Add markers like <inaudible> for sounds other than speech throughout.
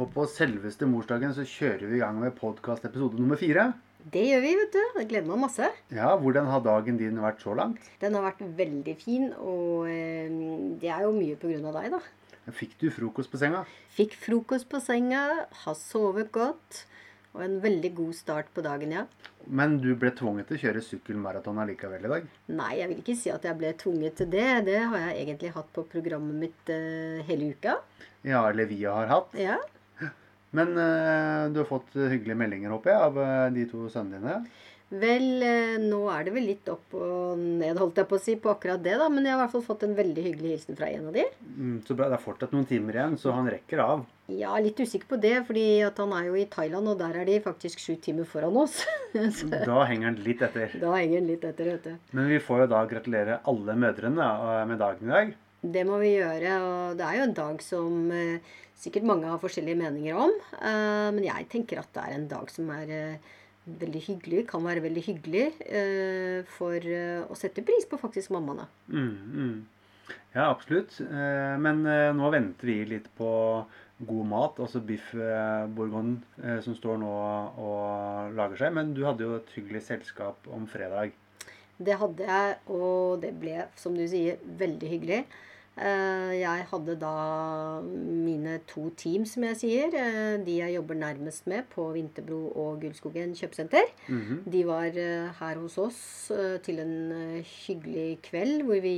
Og på selveste morsdagen så kjører vi i gang med podkast episode nummer fire. Det gjør vi, vet du. Jeg gleder meg masse. Ja, Hvordan har dagen din vært så langt? Den har vært veldig fin, og eh, det er jo mye av deg, da. Fikk du frokost på senga? Fikk frokost på senga, har sovet godt, og en veldig god start på dagen, ja. Men du ble tvunget til å kjøre sykkelmaraton allikevel i dag? Nei, jeg vil ikke si at jeg ble tvunget til det. Det har jeg egentlig hatt på programmet mitt eh, hele uka. Ja, eller vi har hatt. Ja. Men eh, du har fått hyggelige meldinger, håper jeg, av eh, de to sønnene dine? Vel, eh, nå er det vel litt opp og ned, holdt jeg på å si, på akkurat det, da. Men jeg har i hvert fall fått en veldig hyggelig hilsen fra en av de. Mm, så bra. Det er fortsatt noen timer igjen, så han rekker av. Ja, litt usikker på det, fordi at han er jo i Thailand, og der er de faktisk sju timer foran oss. <laughs> Så Da henger han litt etter. da henger han litt etter, vet du. Men vi får jo da gratulere alle mødrene med dagen i dag. Det må vi gjøre, og det er jo en dag som eh, sikkert mange har forskjellige meninger om. Eh, men jeg tenker at det er en dag som er eh, veldig hyggelig, kan være veldig hyggelig eh, for eh, å sette pris på faktisk mammaene. Mm, mm. Ja, absolutt. Eh, Men nå venter vi litt på god mat, altså biff bourgogne, som står nå og lager seg. Men du hadde jo et hyggelig selskap om fredag. Det hadde jeg, og det ble, som du sier, veldig hyggelig. Eh, Jeg hadde da mine to team, som jeg sier. eh, De jeg jobber nærmest med på Vinterbro og Gullskogen kjøpesenter. Mhm. De var eh, her hos oss til en hyggelig kveld hvor vi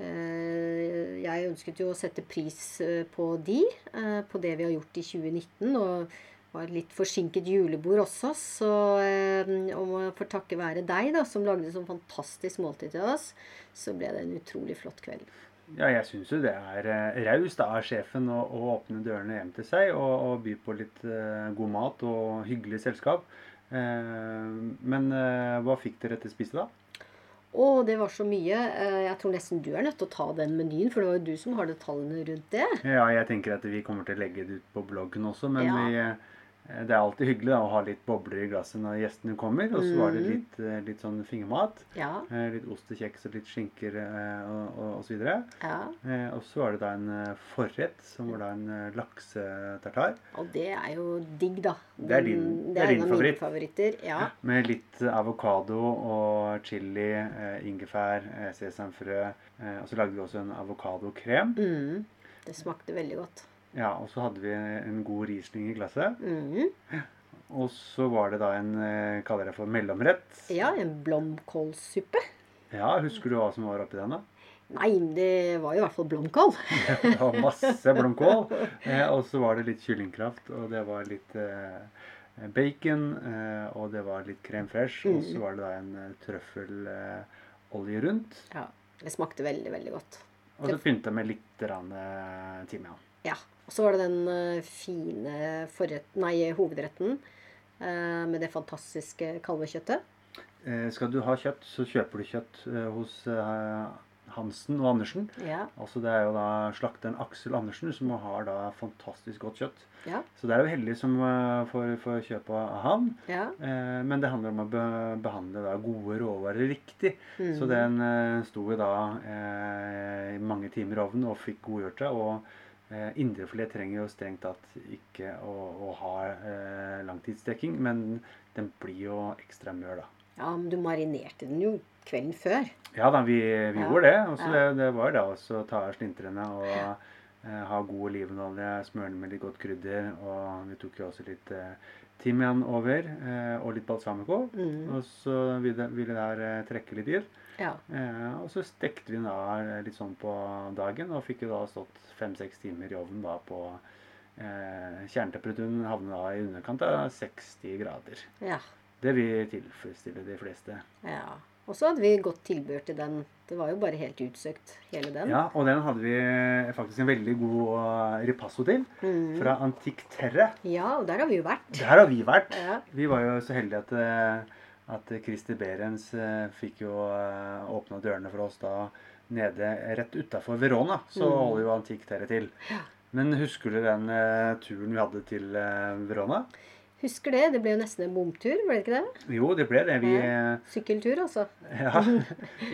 Jeg ønsket jo å sette pris på de, på det vi har gjort i 2019. og var litt forsinket julebord også, så eh, om å få takke være deg, da, som lagde sånn fantastisk måltid til oss, så ble det en utrolig flott kveld. Ja, jeg syns jo det er eh, raust av sjefen å, å åpne dørene hjem til seg og, og by på litt uh, god mat og hyggelig selskap. Uh, men uh, hva fikk dere til å spise, da? Å, det var så mye. Jeg tror nesten du er nødt til å ta den menyen, for det var jo du som har detaljene rundt det. Ja, jeg tenker at vi kommer til å legge det ut på bloggen også, men Ja. vi, det er alltid hyggelig da, å ha litt bobler i glasset når gjestene kommer. Og så var det Mhm. litt, eh, litt sånn fingermat. Ja, eh, Litt ost og kjeks og litt skinker eh, og, og, og så videre. ja. Eh, Og så var det da en eh, forrett, som var da en eh, laksetartar. Og det er jo digg, da. Det er din- Den- det er din en av mine favoritter. Ja. Med litt avokado og chili, eh, ingefær, eh, sesamfrø. Eh, og så lagde vi også en avokadokrem. Mm. Det smakte veldig godt. Ja, og så hadde vi en god Riesling i glasset. Mm. Og så var det da en eh, kaller jeg for mellomrett. Ja, en blomkålsuppe. Ja, Husker du hva som var oppi den? da? Nei, det var jo i hvert fall blomkål. ja, <laughs> Det var masse blomkål. Eh, og så var det litt kyllingkraft, og det var litt eh, bacon, eh, og det var litt crème fraîche. Og så Mm. var det da en trøffelolje rundt. Ja, Det smakte veldig, veldig godt. Og så pynta med litt timian. Ja. Og så var det den eh, fine forrett, nei, hovedretten eh, med det fantastiske kalvekjøttet. Eh, skal du ha kjøtt, så kjøper du kjøtt hos Hansen og Andersen. Ja. Altså Det er jo da slakteren Aksel Andersen som har da fantastisk godt kjøtt. Ja. Så det er jo heldig som får, får kjøpe av han. ja. Eh, men det handler om å be behandle da gode råvarer riktig. Mm. Så den eh, sto jo da eh, mange timer i ovnen og fikk godgjort seg. Og eh, indrefilet trenger jo strengt tatt ikke å, å ha eh, langtidsdekking, men den blir jo ekstra mør, da. ja, men du marinerte den jo kvelden før. Ja da, vi, vi Ja. gjorde det. Også, Ja. det, det var da også å ta av slintrene og eh, ha god olivenolje, smøre den med litt godt krydder. Og vi tok jo også litt eh, timian over, eh, og litt balsamico. Mm. Og så ville, vi det eh, trekke litt i. Ja. Eh, og så stekte vi den da eh, litt sånn på dagen, og fikk jo da stått fem-seks timer i ovnen da på eh, Kjernetemperaturen havnet da i underkant av 60 grader. ja. Det vil tilfredsstille de fleste. ja. Og så hadde vi godt tilbehør til den. Det var jo bare helt utsøkt, hele den. Ja, og den hadde vi faktisk en veldig god eh, ripasso til. Mm. Fra Antikk Terre. ja, og der har vi jo vært. Der har vi vært. Ja. Vi var jo så heldige at, eh, at Christer Berens eh, fikk jo eh, åpna dørene for oss da nede rett utafor Verona. Så Mm. holder jo Antique Terre til. Men husker du den eh, turen vi hadde til Verona? Husker det. Det ble jo nesten en bomtur, ble det ikke det? Jo, det ble det. Vi Ja. Sykkeltur, altså. <laughs> Ja.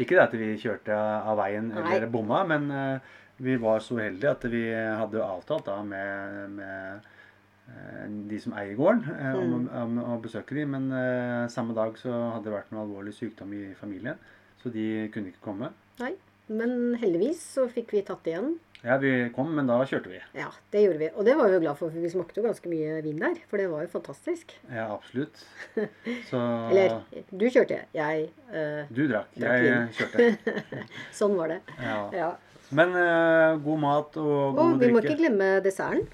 Ikke det at vi kjørte av veien Nei. eller bomma, men Vi var så uheldige at vi hadde avtalt da med, med de som eier gården, om, om, om å besøke dem. Men eh, samme dag så hadde det vært noe alvorlig sykdom i familien, så de kunne ikke komme. Nei. Men heldigvis så fikk vi tatt det igjen. Ja, vi kom, men da kjørte vi. Ja, det gjorde vi. Og det var vi jo glad for, for vi smakte jo ganske mye vin der. For det var jo fantastisk. Ja, absolutt. <laughs> Så Eller du kjørte, jeg eh, du drakk. Drakk Jeg vin. kjørte. <laughs> Sånn var det. Ja. Ja. Men eh, god mat og god Og vi må ikke glemme desserten.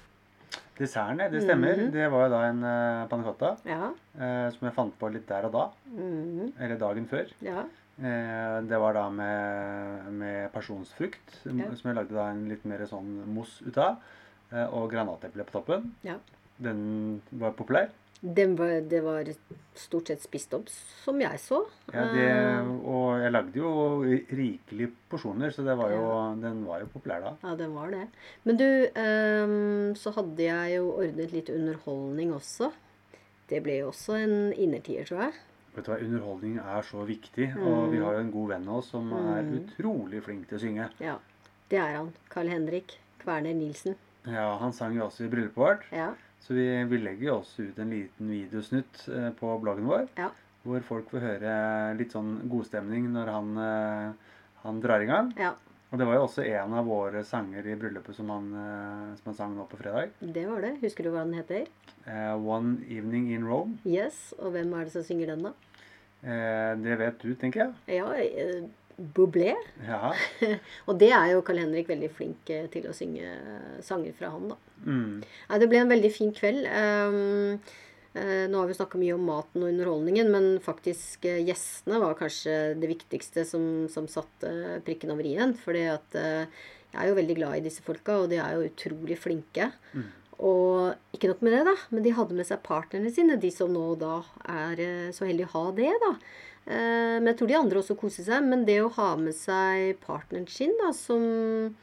Desserten, det stemmer. Mhm. Det var jo da en uh, panna cotta Ja. uh, som jeg fant på litt der og da. Mhm. Eller dagen før. ja. Uh, det var da med, med pasjonsfrukt, Ja. som jeg lagde da en litt mer sånn mousse ut av. eh, og granateple på toppen. Ja. Den var populær. Den var, det var stort sett spist opp, som jeg så. Ja, det, Eh, og jeg lagde jo rikelig porsjoner, så det var jo, den var jo populær da. Ja, den var det. Men du, ehm, så hadde jeg jo ordnet litt underholdning også. Det ble jo også en innertier, tror jeg. Vet du hva, Underholdning er så viktig, og vi Mm. har jo en god venn av oss som er Mm. utrolig flink til å synge. Ja, det er han. Carl Henrik Kverner Nilsen. Ja, Han sang jo også i bryllupet vårt, Ja. Så vi, vi legger jo også ut en liten videosnutt eh, på bloggen vår. Ja. Hvor folk får høre litt sånn godstemning når han, eh, han drar i gang. ja. Og det var jo også en av våre sanger i bryllupet som han, eh, som han sang nå på fredag. Det var det. Husker du hva den heter? Uh, 'One Evening in Rome'. Yes. Og hvem er det som synger den, da? Uh, det vet du, tenker jeg. Ja, eh, Bublé. Ja. <laughs> Og det er jo Carl Henrik veldig flink eh, til å synge eh, sanger fra han, da. Mm. Nei, det ble en veldig fin kveld. Um, uh, nå har vi snakka mye om maten og underholdningen, men faktisk uh, gjestene var kanskje det viktigste som, som satte prikken over i-en. For jeg er jo veldig glad i disse folka, og de er jo utrolig flinke. Mm. Og ikke nok med det, da, men de hadde med seg partnerne sine, de som nå da er så heldige å ha det, da. Eh, Men jeg tror de andre også koser seg. Men det å ha med seg partneren sin, da, som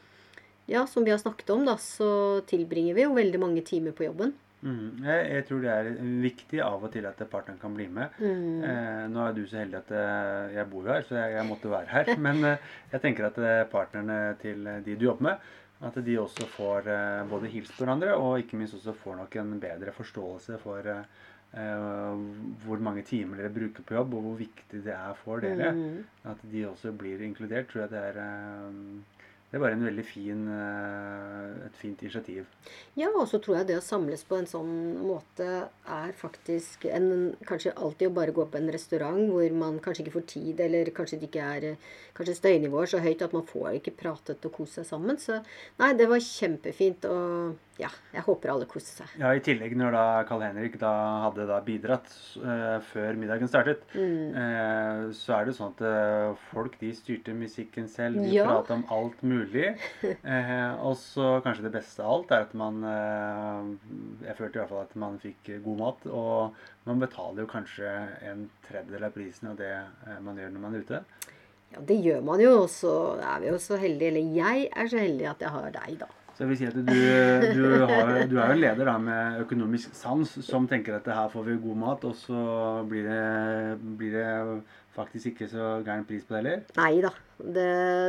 ja, som vi har snakket om, da, så tilbringer vi jo veldig mange timer på jobben. Mm. Jeg, jeg tror det er viktig av og til at partneren kan bli med. Mm. Eh, nå er du så heldig at eh, jeg bor her, så jeg, jeg måtte være her. <laughs> Men eh, jeg tenker at eh, partnerne til de du jobber med, at de også får eh, både hilst på hverandre, og ikke minst også får nok en bedre forståelse for eh, hvor mange timer dere bruker på jobb, og hvor viktig det er for dere. Mm. At de også blir inkludert, tror jeg det er eh, det er bare en veldig fin, eh, et fint initiativ. Ja, og så tror jeg det å samles på en sånn måte er faktisk en, Kanskje alltid å bare gå på en restaurant hvor man kanskje ikke får tid, eller kanskje det ikke er Kanskje støynivået så høyt at man får ikke pratet og kost seg sammen. Så nei, det var kjempefint, og ja, jeg håper alle koser seg. Ja, I tillegg når da Carl Henrik da hadde da bidratt uh, før middagen startet, Mm. uh, så er det sånn at uh, folk de styrte musikken selv. De Ja. pratet om alt mulig. <laughs> Og så kanskje det beste av alt er at man Jeg følte i hvert fall at man fikk god mat. Og man betaler jo kanskje en tredjedel av prisen av det man gjør når man er ute. Ja, det gjør man jo, og så er vi jo så heldige, eller jeg er så heldig at jeg har deg, da. Så jeg vil si at du, du, har, du er jo en leder da med økonomisk sans som tenker at her får vi god mat, og så blir det, blir det faktisk ikke så gæren pris på det heller. Nei da. Det,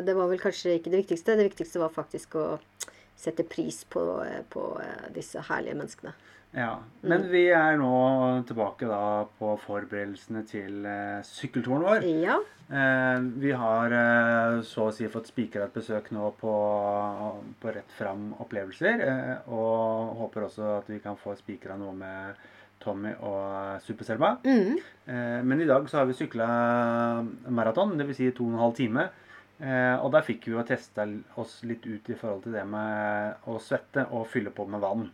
det var vel kanskje ikke det viktigste. Det viktigste var faktisk å sette pris på, på eh, disse herlige menneskene. Ja, Men vi er nå tilbake da på forberedelsene til eh, sykkelturen vår. Ja. Eh, vi har eh, så å si fått spikra et besøk nå på, på Rett Fram opplevelser. Eh, og håper også at vi kan få spikra noe med Tommy og Super-Selma. Mm. Men i dag så har vi sykla maraton, dvs. Si to og en halv time. Og der fikk vi jo testa oss litt ut i forhold til det med å svette og fylle på med vann.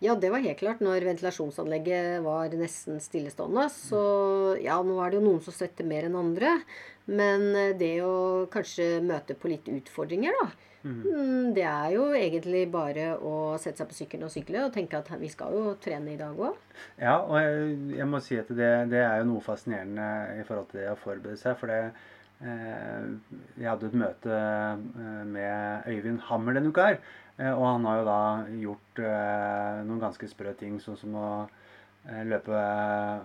Ja, det var helt klart. Når ventilasjonsanlegget var nesten stillestående, så ja, nå er det jo noen som svetter mer enn andre. Men eh, det å kanskje møte på litt utfordringer, da. mm, Det er jo egentlig bare å sette seg på sykkelen og sykle og tenke at vi skal jo trene i dag òg. Ja, og jeg, jeg må si at det, det er jo noe fascinerende i forhold til det å forberede seg. For det, eh, jeg hadde et møte eh, med Øyvind Hammer denne uka her. Eh, og han har jo da gjort eh, noen ganske sprø ting, sånn som å eh, løpe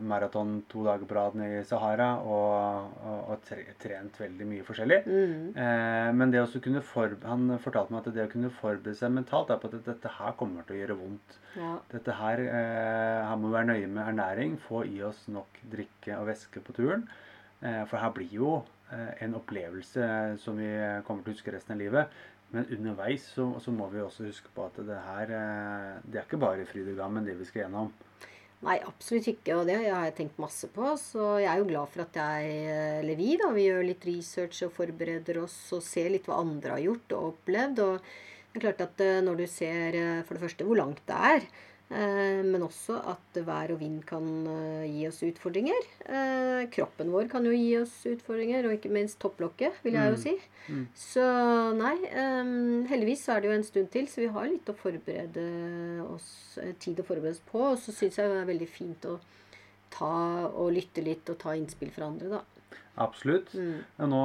maraton to dager på rad i Sahara og, og, og trent veldig mye forskjellig. Mm. Eh, men det å kunne for, han fortalte meg at det å kunne forberede seg mentalt er på at dette her kommer til å gjøre vondt. Ja. Dette her, eh, Her må vi være nøye med ernæring, få i oss nok drikke og væske på turen. Eh, for her blir jo en opplevelse som vi kommer til å huske resten av livet. Men underveis så, så må vi også huske på at det her eh, det er ikke bare fryd og gammen det vi skal gjennom. Nei, absolutt ikke. Og det har jeg tenkt masse på. Så jeg er jo glad for at jeg, eller vi, da, vi gjør litt research og forbereder oss og ser litt hva andre har gjort og opplevd. Og det er klart at eh, når du ser eh, for det første hvor langt det er, eh, men også at vær og vind kan eh, gi oss utfordringer. Eh, kroppen vår kan jo gi oss utfordringer, og ikke minst topplokket, vil jeg jo Mm. si. Mm. Så nei, eh, heldigvis så er det jo en stund til, så vi har litt å forberede oss, eh, tid å forberede oss på. Og så syns jeg det er veldig fint å ta og lytte litt og ta innspill fra andre, da. Absolutt. Mm. Nå,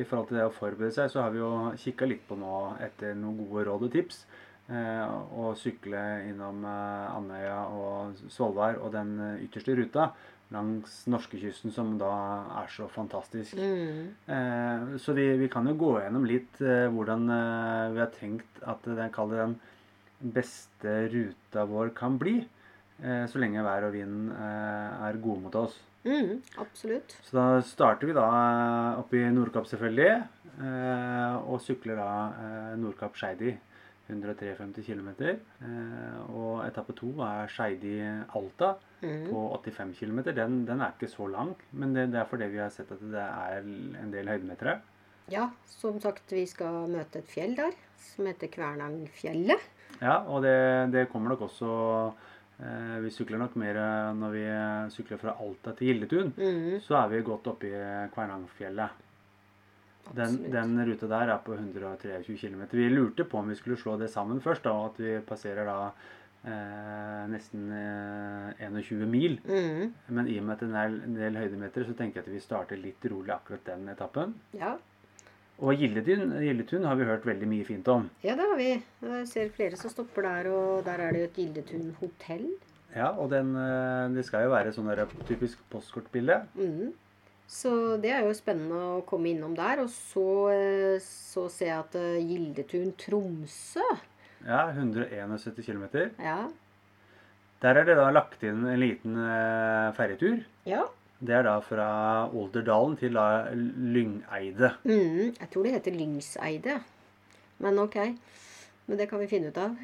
I forhold til det å forberede seg, så har vi jo kikka litt på nå etter noen gode råd og tips. Eh, å sykle innom eh, Andøya og Svolvær og den eh, ytterste ruta langs norskekysten, som da er så fantastisk. Mm. Eh, så vi, vi kan jo gå gjennom litt hvordan vi har tenkt at den, den beste ruta vår kan bli. Eh, så lenge vær og vind eh, er gode mot oss. Mm, absolutt. Så da starter vi da oppe i Nordkapp selvfølgelig, eh, og sykler da eh, Nordkapp-Skeidi 153 km. Eh, og etappe to er Skeidi-Alta Mm. på 85 km. Den, den er ikke så lang, men det, det er fordi vi har sett at det er en del høydemetere. Ja, som sagt, vi skal møte et fjell der som heter Kvernangfjellet. Ja, og det, det kommer nok også eh, Vi sykler nok mer eh, når vi sykler fra Alta til Gildetun. Mm. Så er vi godt oppe i Kvernangfjellet. Den, den ruta der er på 123 km. Vi lurte på om vi skulle slå det sammen først, da, at vi passerer da eh, nesten eh, 21 mil. Mm. Men i og med at det er en del høydemeter, så tenker jeg at vi starter litt rolig akkurat den etappen. Ja. Og Gildetun, Gildetun har vi hørt veldig mye fint om. ja, det har vi. Jeg ser flere som stopper der, og der er det jo et Gildetun hotell. Ja, og den, eh, det skal jo være sånn typisk postkortbilde. Mm. Så det er jo spennende å komme innom der. Og så, eh, så ser jeg at eh, Gildetun Tromsø Ja, 171 km. Ja. Der er det da lagt inn en liten eh, ferjetur. ja. Det er da fra Olderdalen til da Lyngeide. Mm. Jeg tror det heter Lyngseide. Men ok. Men det kan vi finne ut av.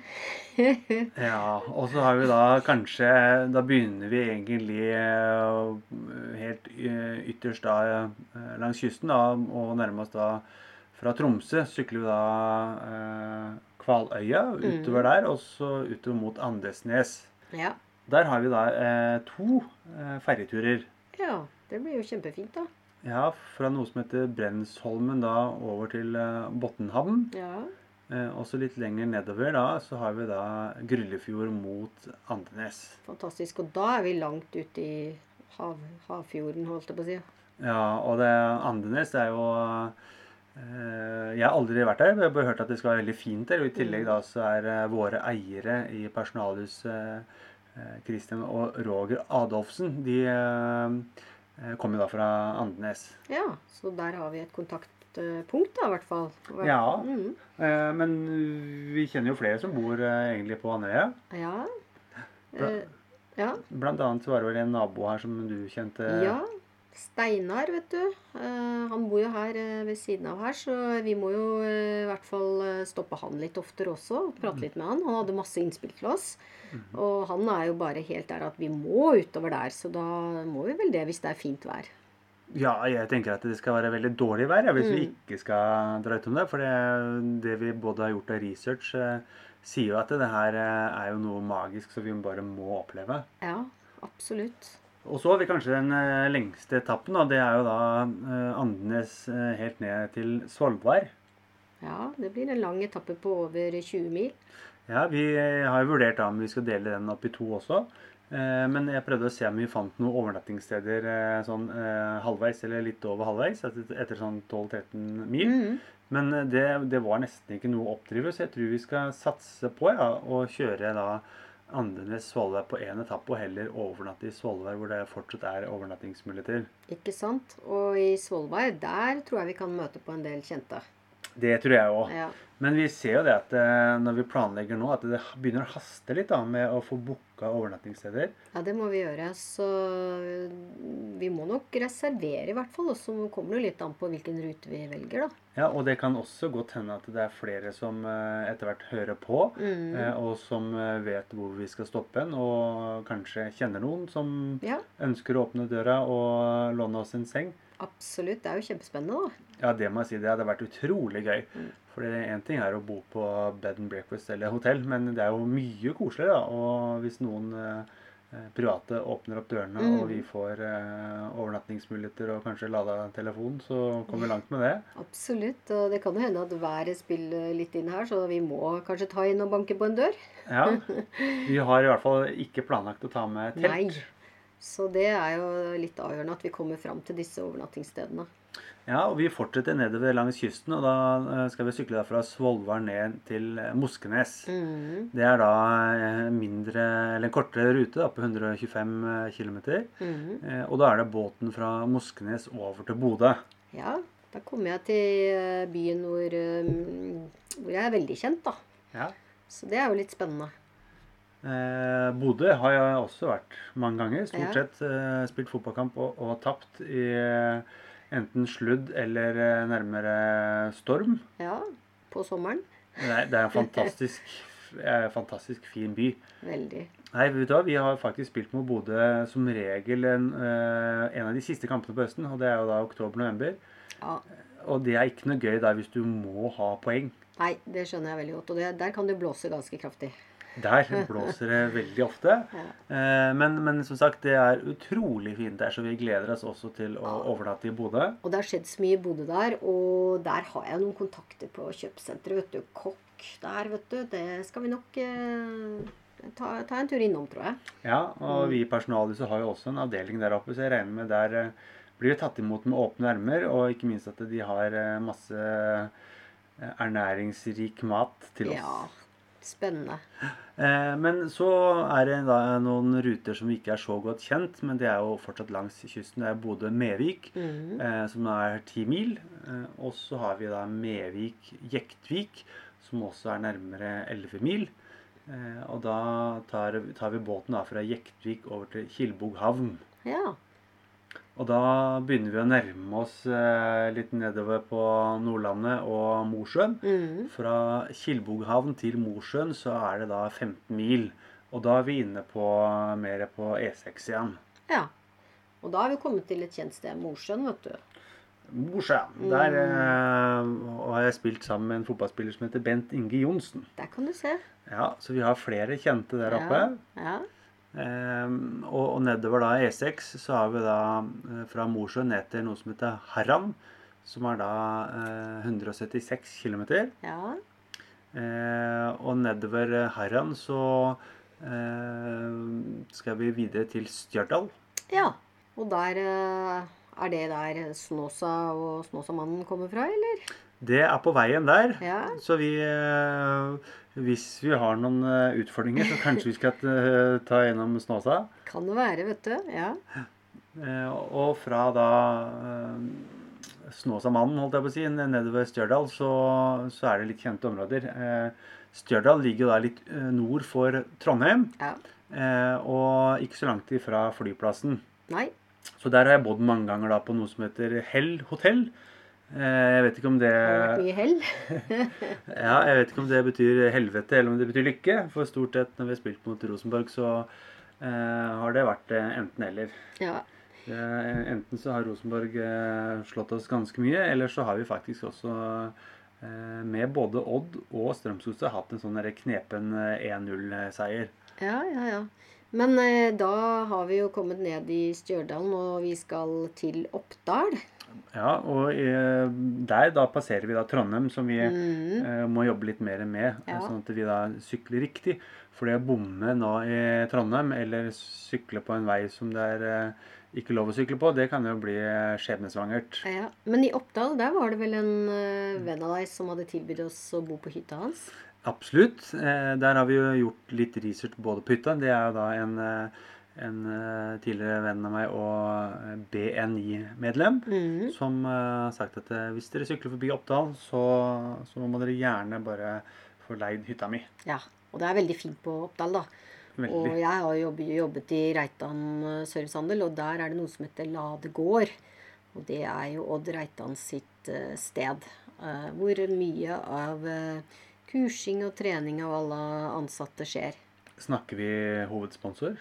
<laughs> Ja, og så har vi da kanskje Da begynner vi egentlig eh, helt eh, ytterst da eh, langs kysten, da, og nærmest da fra Tromsø sykler vi da Kvaløya utover der, og så utover mot Andesnes. Ja. Der har vi da eh, to eh, ferjeturer. ja. Det blir jo kjempefint, da. Ja, fra noe som heter Brensholmen da over til eh, Botnhamn. Ja. Eh, og så litt lenger nedover da, så har vi da Gryllefjord mot Andenes. Fantastisk. Og da er vi langt ute i hav, havfjorden, holdt jeg på å si. Ja, og det Andenes det er jo eh, Jeg har aldri vært der, men jeg har bare hørt at det skal være veldig fint der. Og i tillegg da så er eh, våre eiere i personalhuset, Kristian Christian og Roger Adolfsen, de kommer da fra Andenes. Ja, så der har vi et kontaktpunkt, da, i hvert fall. Ja. Mm. Eh, men vi kjenner jo flere som bor eh, egentlig på Andøya. Ja. Eh, ja. Blant annet var det vel en nabo her som du kjente. Ja. Steinar, vet du. Eh, han bor jo her eh, ved siden av her, så vi må jo eh, i hvert fall eh, stoppe han litt oftere også. og Prate litt med han. Han hadde masse innspill til oss. Og han er jo bare helt der at vi må utover der, så da må vi vel det hvis det er fint vær. Ja, jeg tenker at det skal være veldig dårlig vær hvis vi Mm. ikke skal dra ut om det. For det, det vi både har gjort av research, eh, sier jo at det her eh, er jo noe magisk som vi bare må oppleve. Ja, absolutt. Og så har vi kanskje den eh, lengste etappen, og det er jo da eh, Andenes eh, helt ned til Svolvær. Ja, det blir en lang etappe på over 20 mil. Ja, vi eh, har jo vurdert da om vi skal dele den opp i to også. Eh, Men jeg prøvde å se om vi fant noen overnattingssteder eh, sånn eh, halvveis eller litt over halvveis, etter, etter sånn 12-13 mil. Mm. Men det, det var nesten ikke noe å oppdrive, så jeg tror vi skal satse på ja, å kjøre da Andenes-Svolvær på én etappe, og heller overnatte i Svolvær, hvor det fortsatt er overnattingsmuligheter. Ikke sant? Og i Svolvær, der tror jeg vi kan møte på en del kjente. Det tror jeg òg. Ja. Men vi ser jo det at eh, når vi planlegger nå, at det begynner å haste litt da, med å få booka overnattingssteder. ja, det må vi gjøre. Så vi må nok reservere, i hvert fall. Og så kommer det litt an på hvilken rute vi velger, da. Ja, Og det kan også godt hende at det er flere som eh, etter hvert hører på, Mm. eh, og som eh, vet hvor vi skal stoppe en, og kanskje kjenner noen som Ja, ønsker å åpne døra og låne oss en seng. Absolutt. Det er jo kjempespennende, da. Ja, det må jeg si. Det hadde vært utrolig gøy. Mm. For én ting er å bo på bed and breakfast eller hotell, men det er jo mye koseligere. da. Og hvis noen eh, eh, private åpner opp dørene, Mm. og vi får eh, overnattingsmuligheter og kanskje lada telefon, så kommer vi langt med det. Absolutt. Og det kan jo hende at været spiller litt inn her, så vi må kanskje ta inn og banke på en dør. Ja. <laughs> Vi har i hvert fall ikke planlagt å ta med telt. Nei. Så det er jo litt avgjørende at vi kommer fram til disse overnattingsstedene. Ja, og vi fortsetter nedover langs kysten, og da eh, skal vi sykle fra Svolvær ned til eh, Moskenes. Mm. Det er da eh, mindre, eller en kortere rute da, på 125 km. Mm. Og da er det båten fra Moskenes over til Bodø. Ja, da kommer jeg til byen hvor, hvor jeg er veldig kjent, da. Ja. Så det er jo litt spennende. Eh, Bodø har jeg også vært mange ganger. Stort sett eh, spilt fotballkamp og, og tapt i eh, enten sludd eller eh, nærmere storm. Ja, på sommeren. Er, det er en <laughs> fantastisk, eh, fantastisk fin by. Veldig. Nei, vet du hva? Vi har faktisk spilt mot Bodø som regel en, eh, en av de siste kampene på høsten, og det er jo da oktober-november. Ja. Og det er ikke noe gøy der hvis du må ha poeng. Nei, det skjønner jeg veldig godt. Og det, der kan det blåse ganske kraftig. Der blåser det veldig ofte. Eh, Men, men som sagt, det er utrolig fint der, så vi gleder oss også til å overnatte i Bodø. Og det har skjedd så mye i Bodø der, og der har jeg noen kontakter på kjøpesenteret. Vet du, kokk der, vet du. Det skal vi nok eh, ta, ta en tur innom, tror jeg. Ja, og vi i personalhuset har jo også en avdeling der oppe, så jeg regner med der eh, blir vi tatt imot med åpne ermer, og ikke minst at de har eh, masse ernæringsrik mat til oss. Ja, spennende. Eh, Men så er det da noen ruter som ikke er så godt kjent, men det er jo fortsatt langs kysten. Det er Bodø-Mevik, Mhm. eh, som er ti mil. Eh, Og så har vi da Mevik-Jektvik, som også er nærmere 11 mil. Eh, Og da tar, tar vi båten da fra Jektvik over til Kilbog havn. Ja. Og da begynner vi å nærme oss eh, litt nedover på Nordlandet og Mosjøen. Mm. Fra Kilboghavn til Mosjøen så er det da 15 mil. Og da er vi inne på mer på E6 igjen. ja. Og da har vi kommet til et kjent sted, Mosjøen, vet du. Mosjøen. Der eh, har jeg spilt sammen med en fotballspiller som heter Bent Inge Johnsen. Der kan du se. Ja, Så vi har flere kjente der oppe. Ja. Eh, og, og nedover da E6 så har vi da eh, fra Mosjøen ned til noe som heter Harran. Som er da eh, 176 km. ja. Eh, og nedover eh, Harran så eh, skal vi videre til Stjørdal. Ja. Og der eh, Er det der Snåsa og Snåsamannen kommer fra, eller? Det er på veien der. Ja. Så vi eh, Hvis vi har noen eh, utfordringer, så kanskje vi skal eh, ta gjennom Snåsa. Kan det være, vet du. Ja. Og fra da Snåsamannen, holdt jeg på å si, nedover Stjørdal, så, så er det litt kjente områder. Stjørdal ligger jo da litt nord for Trondheim, ja. og ikke så langt ifra flyplassen. Nei. Så der har jeg bodd mange ganger da på noe som heter Hell hotell. Eh, Jeg vet ikke om det. <laughs> Ja, jeg vet ikke om det betyr helvete eller om det betyr lykke. For stort sett når vi har spilt mot Rosenborg, så eh, har det vært eh, enten-eller. Ja. Eh, enten så har Rosenborg eh, slått oss ganske mye, eller så har vi faktisk også med både Odd og Strømsgodset hatt en sånn knepen eh, 1-0-seier. ja, ja, ja. Men da har vi jo kommet ned i Stjørdal, og vi skal til Oppdal. Ja, og eh, der da passerer vi da Trondheim, som vi Mhm. eh, må jobbe litt mer med, Ja. sånn at vi da sykler riktig. For det å bomme nå i Trondheim, eller sykle på en vei som det er eh, ikke lov å sykle på, det kan jo bli eh, skjebnesvangert. Ja. Men i Oppdal, der var det vel en eh, venn av deg som hadde tilbudt oss å bo på hytta hans? Absolutt. Eh, der har vi jo gjort litt research både på hytta. Det er jo da en, eh, en eh, tidligere venn av meg og eh, BNI-medlem mm. som har har sagt at eh, hvis dere sykler forbi Oppdal, så, så må dere gjerne bare få leid hytta mi. Ja. Og det er veldig fint på Oppdal, da. Og jeg har jobbet, jobbet i Reitan eh, servicehandel, og der er det noe som heter Lade gård. Og det er jo Odd Reitan sitt uh, sted. uh, hvor mye av eh, kursing og trening av alle ansatte skjer. Snakker vi hovedsponsor?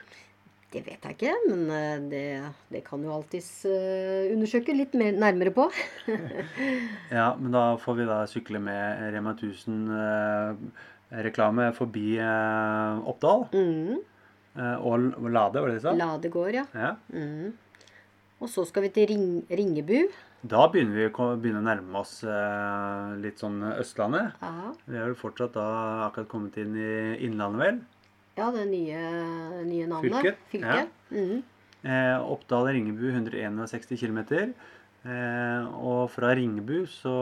Det vet jeg ikke, men eh, det, det kan jo alltids eh, undersøke litt mer nærmere på. <laughs> Ja, men da får vi da sykle med Rema 1000-reklame forbi eh, Oppdal. Mm. eh, og Lade, var det det du sa? Lade gård, ja. Ja. Mm. Og så skal vi til Ring, Ringebu. Da begynner vi å begynne å nærme oss eh, litt sånn Østlandet. Aha. Vi har jo fortsatt da akkurat kommet inn i Innlandet, vel. Ja det nye, nye navnet. Fylket, Ja. Mm. Eh, Oppdal-Ringebu 161 km. Eh, og fra Ringebu så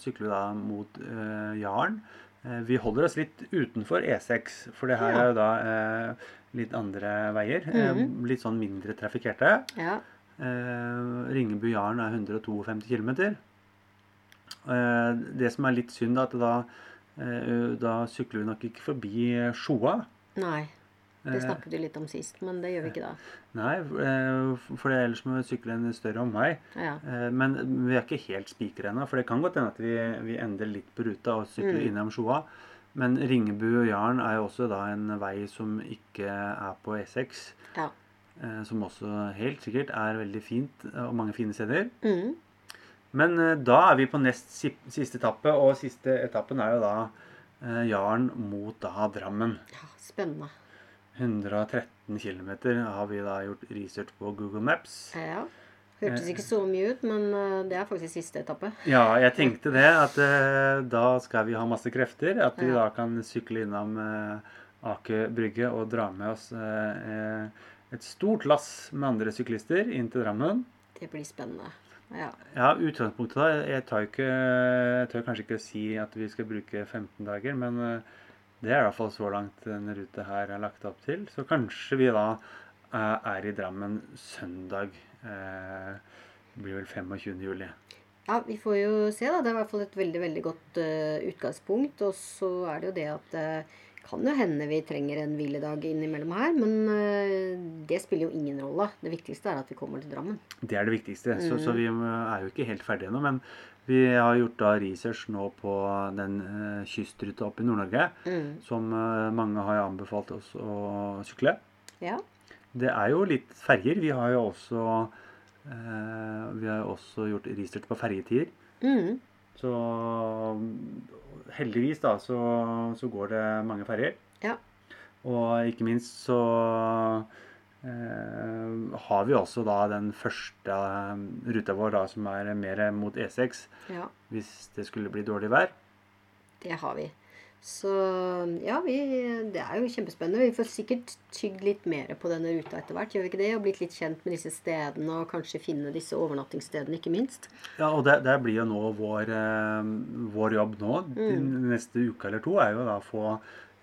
sykler vi da mot eh, Jaren. Eh, vi holder oss litt utenfor E6, for det her Ja. er jo da eh, litt andre veier. eh, Mhm. litt sånn mindre trafikkerte. Ja. Eh, Ringebu-Jaren er 152 km. Eh, det som er litt synd, er at da, eh, da sykler vi nok ikke forbi Sjoa. Nei. Det Eh, snakket vi litt om sist, men det gjør vi ikke da. Nei, eh, for ellers må vi sykle en større omvei. Ja. Eh, Men vi er ikke helt spikere ennå, for det kan godt hende at vi, vi endrer litt på ruta og sykler Mm. innom Sjoa. Men Ringebu og Jaren er jo også da en vei som ikke er på E6. Ja. Som også helt sikkert er veldig fint og mange fine steder. Mm. Men da er vi på nest siste etappe, og siste etappen er jo da Jaren mot da Drammen. ja. Spennende. 113 km har vi da gjort research på Google Maps. Ja. Hørtes ikke så mye ut, men eh, det er faktisk siste etappe. Ja, jeg tenkte det, at eh, da skal vi ha masse krefter. At vi Ja. da kan sykle innom eh, Aker brygge og dra med oss eh, eh, et stort lass med andre syklister inn til Drammen. Det blir spennende. Ja. Ja, utgangspunktet da, jeg tør, ikke Jeg tør kanskje ikke si at vi skal bruke 15 dager, men eh, det er i hvert fall så langt denne ruta her er lagt opp til. Så kanskje vi da eh, er i Drammen søndag. Eh, det blir vel 25. juli. ja, vi får jo se, da. Det er i hvert fall et veldig, veldig godt utgangspunkt. Og så er det jo det at kan jo hende vi trenger en hviledag innimellom her, men eh, det spiller jo ingen rolle. Det viktigste er at vi kommer til Drammen. Det er det viktigste. Så, Mm. så vi er jo ikke helt ferdige ennå. Men vi har gjort da research nå på den eh, kystruta oppe i Nord-Norge, Mm. som eh, mange har anbefalt oss å sykle. Ja. Det er jo litt ferger. Vi har jo også, eh, vi har også gjort research på fergetider. Mm. Så heldigvis da, så, så går det mange ferger. Ja. Og ikke minst så eh, har vi også da den første eh, ruta vår da, som er mer mot E6, ja. hvis det skulle bli dårlig vær. Det har vi. Så ja, vi, det er jo kjempespennende. Vi får sikkert tygd litt mer på denne ruta etter hvert. Gjør vi ikke det? Og blitt litt kjent med disse stedene, og kanskje finne disse overnattingsstedene, ikke minst. Ja, og det, det blir jo nå vår, eh, vår jobb nå, de neste uke eller to, er jo da å få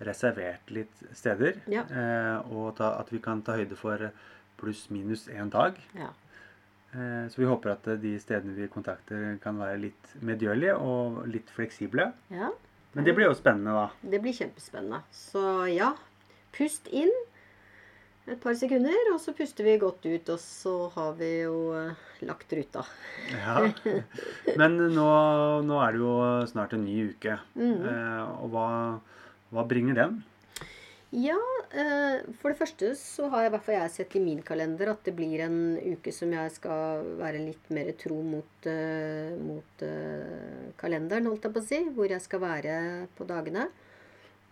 reservert litt steder. Ja. Eh, og ta, at vi kan ta høyde for pluss-minus én dag. Ja. Eh, så vi håper at de stedene vi kontakter kan være litt medgjørlige og litt fleksible. ja. Men det blir jo spennende, da. Det blir kjempespennende. Så ja, pust inn et par sekunder, og så puster vi godt ut, og så har vi jo eh, lagt ruta. Ja. Men nå, nå er det jo snart en ny uke. Mm. Eh, og hva, hva bringer den? Ja, eh, for det første så har jeg i hvert fall jeg sett i min kalender at det blir en uke som jeg skal være litt mer tro mot, eh, mot eh, kalenderen, holdt jeg på å si. Hvor jeg skal være på dagene.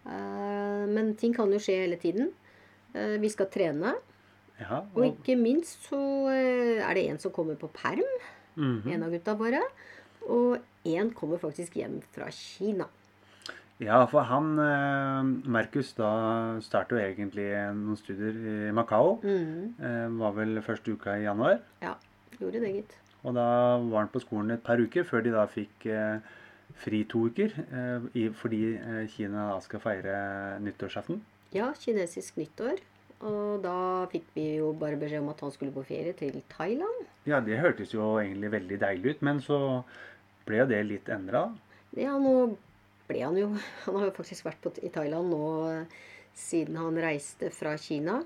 Eh, men ting kan jo skje hele tiden. Eh, vi skal trene. Ja, Og ikke minst så er det en som kommer på perm. Mhm. En av gutta våre. Og en kommer faktisk hjem fra Kina. Ja, for han eh, Markus da startet jo egentlig noen studier i Makao. Mm. Eh, var vel første uka i januar. Ja, gjorde det, gitt. Og da var han på skolen et par uker før de da fikk eh, fri to uker fordi Kina da skal feire nyttårsaften. Ja, kinesisk nyttår. Og da fikk vi jo bare beskjed om at han skulle på ferie til Thailand. Ja, det hørtes jo egentlig veldig deilig ut, men så ble jo det litt endra. Ja, nå ble han jo Han har jo faktisk vært på, i Thailand nå eh, siden han reiste fra Kina.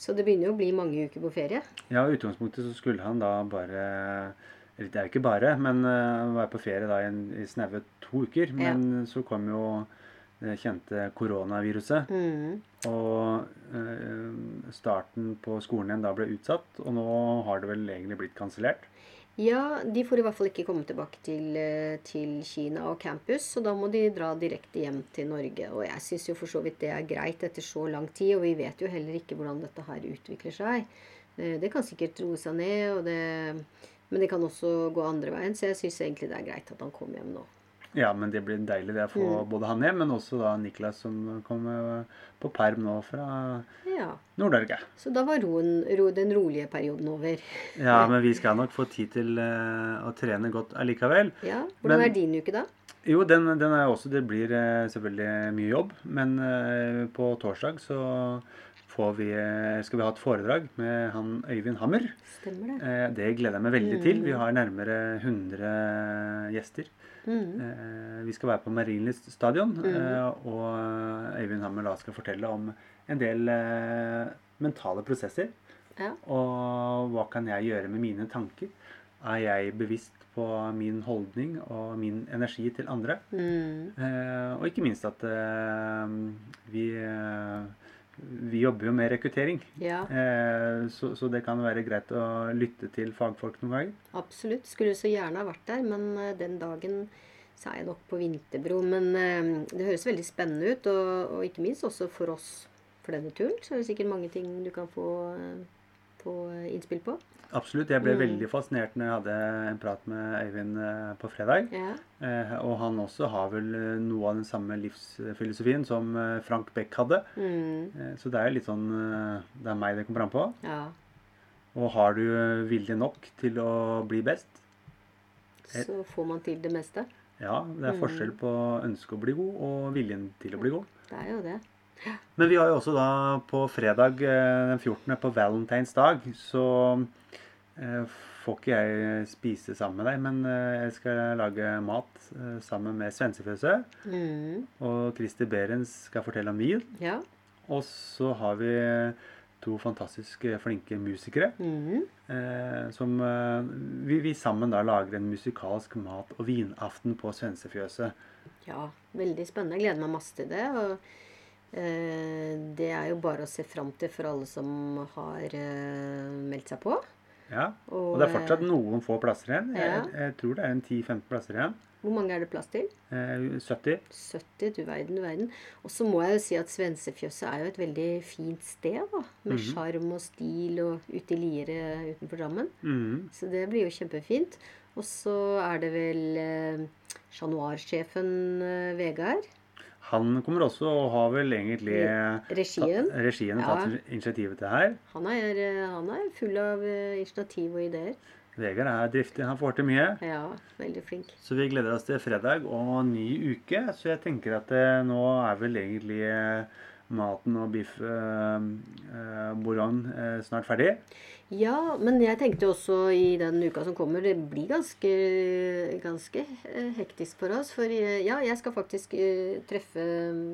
Så det begynner jo å bli mange uker på ferie. Ja, i utgangspunktet så skulle han da bare Eller det er jo ikke bare, men uh, være på ferie da i, en, i snaue to uker. Men så kom jo det kjente koronaviruset. Mm. Og uh, starten på skolen igjen da ble utsatt, og nå har det vel egentlig blitt kansellert. Ja, de får i hvert fall ikke komme tilbake til, eh, til, Kina og campus, så da må de dra direkte hjem til Norge. Og jeg syns jo for så vidt det er greit etter så lang tid, og vi vet jo heller ikke hvordan dette her utvikler seg. Det kan sikkert roe seg ned, det, men det kan også gå andre veien, så jeg syns egentlig det er greit at han kommer hjem nå. Ja, men det blir deilig det å få mm. både han hjem, men også da Niklas som kommer på perm nå fra ja. Nord-Norge. Så da var roen, ro, den rolige perioden over. ja, <laughs> men vi skal nok få tid til uh, å trene godt allikevel. Ja, Hvordan men, er din uke, da? Jo, den, den er også Det blir uh, selvfølgelig mye jobb, men uh, på torsdag så vi, skal vi ha et foredrag med han Øyvind Hammer. Stemmer det. Det gleder jeg meg veldig mm. til. Vi har nærmere 100 gjester. Mm. Eh, vi skal være på Marienlyst stadion, mm. Eh, og Øyvind Hammer da skal fortelle om en del eh, mentale prosesser. Ja. Og hva kan jeg gjøre med mine tanker? Er jeg bevisst på min holdning og min energi til andre? Mm. og ikke minst at vi vi jobber jo med rekruttering, ja. eh, så, så, det kan være greit å lytte til fagfolk noen ganger. Absolutt. Skulle så gjerne ha vært der, men uh, den dagen så er jeg nok på Vinterbro. Men eh, det høres veldig spennende ut, og, og, ikke minst også for oss for denne turen. Så er det sikkert mange ting du kan få, uh, få innspill på. Absolutt. Jeg ble mm. veldig fascinert når jeg hadde en prat med Øyvind eh, på fredag. Ja. Eh, og han også har vel eh, noe av den samme livsfilosofien som eh, Frank Beck hadde. Mm. Eh, så det er jo litt sånn Det er meg det kommer an på. Ja. Og har du vilje nok til å bli best Så får man til det meste. Ja. Det er mm. forskjell på ønsket å bli god og viljen til å bli god. Det er jo det. Men vi har jo også da på fredag den 14. på Valentines dag, så Eh, får ikke jeg spise sammen med deg, men eh, jeg skal lage mat eh, sammen med Svensefjøset. Mm. Og Christer Berens skal fortelle om vin. Ja. Og så har vi to fantastiske flinke musikere. Mm. Eh, som eh, vi, vi, sammen da lager en musikalsk mat- og vinaften på Svensefjøset. Ja, veldig spennende. Jeg gleder meg masse til det. og eh, Det er jo bare å se fram til for alle som har meldt seg på. Ja, og, det er fortsatt eh, noen få plasser igjen. Ja. Jeg, jeg, tror det er en 10-15 plasser igjen. Hvor mange er det plass til? Eh, 70. 70, du verden, du verden. Og så må jeg jo si at Svensefjøset er jo et veldig fint sted, da. Med mhm. sjarm mm -hmm. og stil og ute i Liere utenfor Drammen. Mm. Så det blir jo kjempefint. Og så er det vel eh, Chat eh, Vegard han kommer også og har vel egentlig Regien. ta, regien ja. tatt initiativet til her. Han er, han er, full av eh, initiativ og ideer. Vegard er driftig. Han får til mye. Ja, veldig flink. Så vi gleder oss til fredag og ny uke. Så jeg tenker at eh, nå er vel egentlig eh, maten og biff eh, bourgogne eh, snart ferdig. Ja, men jeg tenkte også i den uka som kommer Det blir ganske, ganske eh, hektisk for oss. For eh, ja, jeg skal faktisk uh, treffe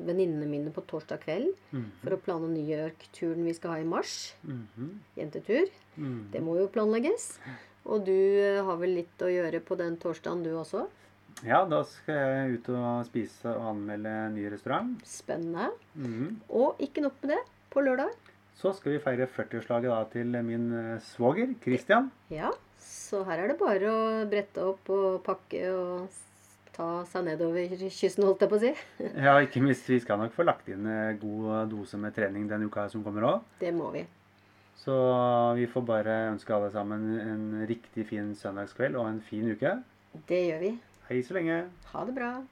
venninnene mine på torsdag kveld. Mm -hmm. For å plane New York-turen vi skal ha i mars. Mm -hmm. Jentetur. Mm -hmm. Det må jo planlegges. Og du uh, har vel litt å gjøre på den torsdagen, du også? Ja, da skal jeg ut og spise og anmelde ny restaurant. Spennende. Mhm. Og ikke nok med det. På lørdag så skal vi feire 40-årslaget til min eh, svoger Christian. Ja, så her er det bare å brette opp og pakke og ta seg nedover kysten, holdt jeg på å si. <laughs> ja, ikke minst. Vi skal nok få lagt inn god dose med trening den uka som kommer òg. Det må vi. Så vi får bare ønske alle sammen en riktig fin søndagskveld og en fin uke. Det gjør vi. Hei så lenge. Ha det bra.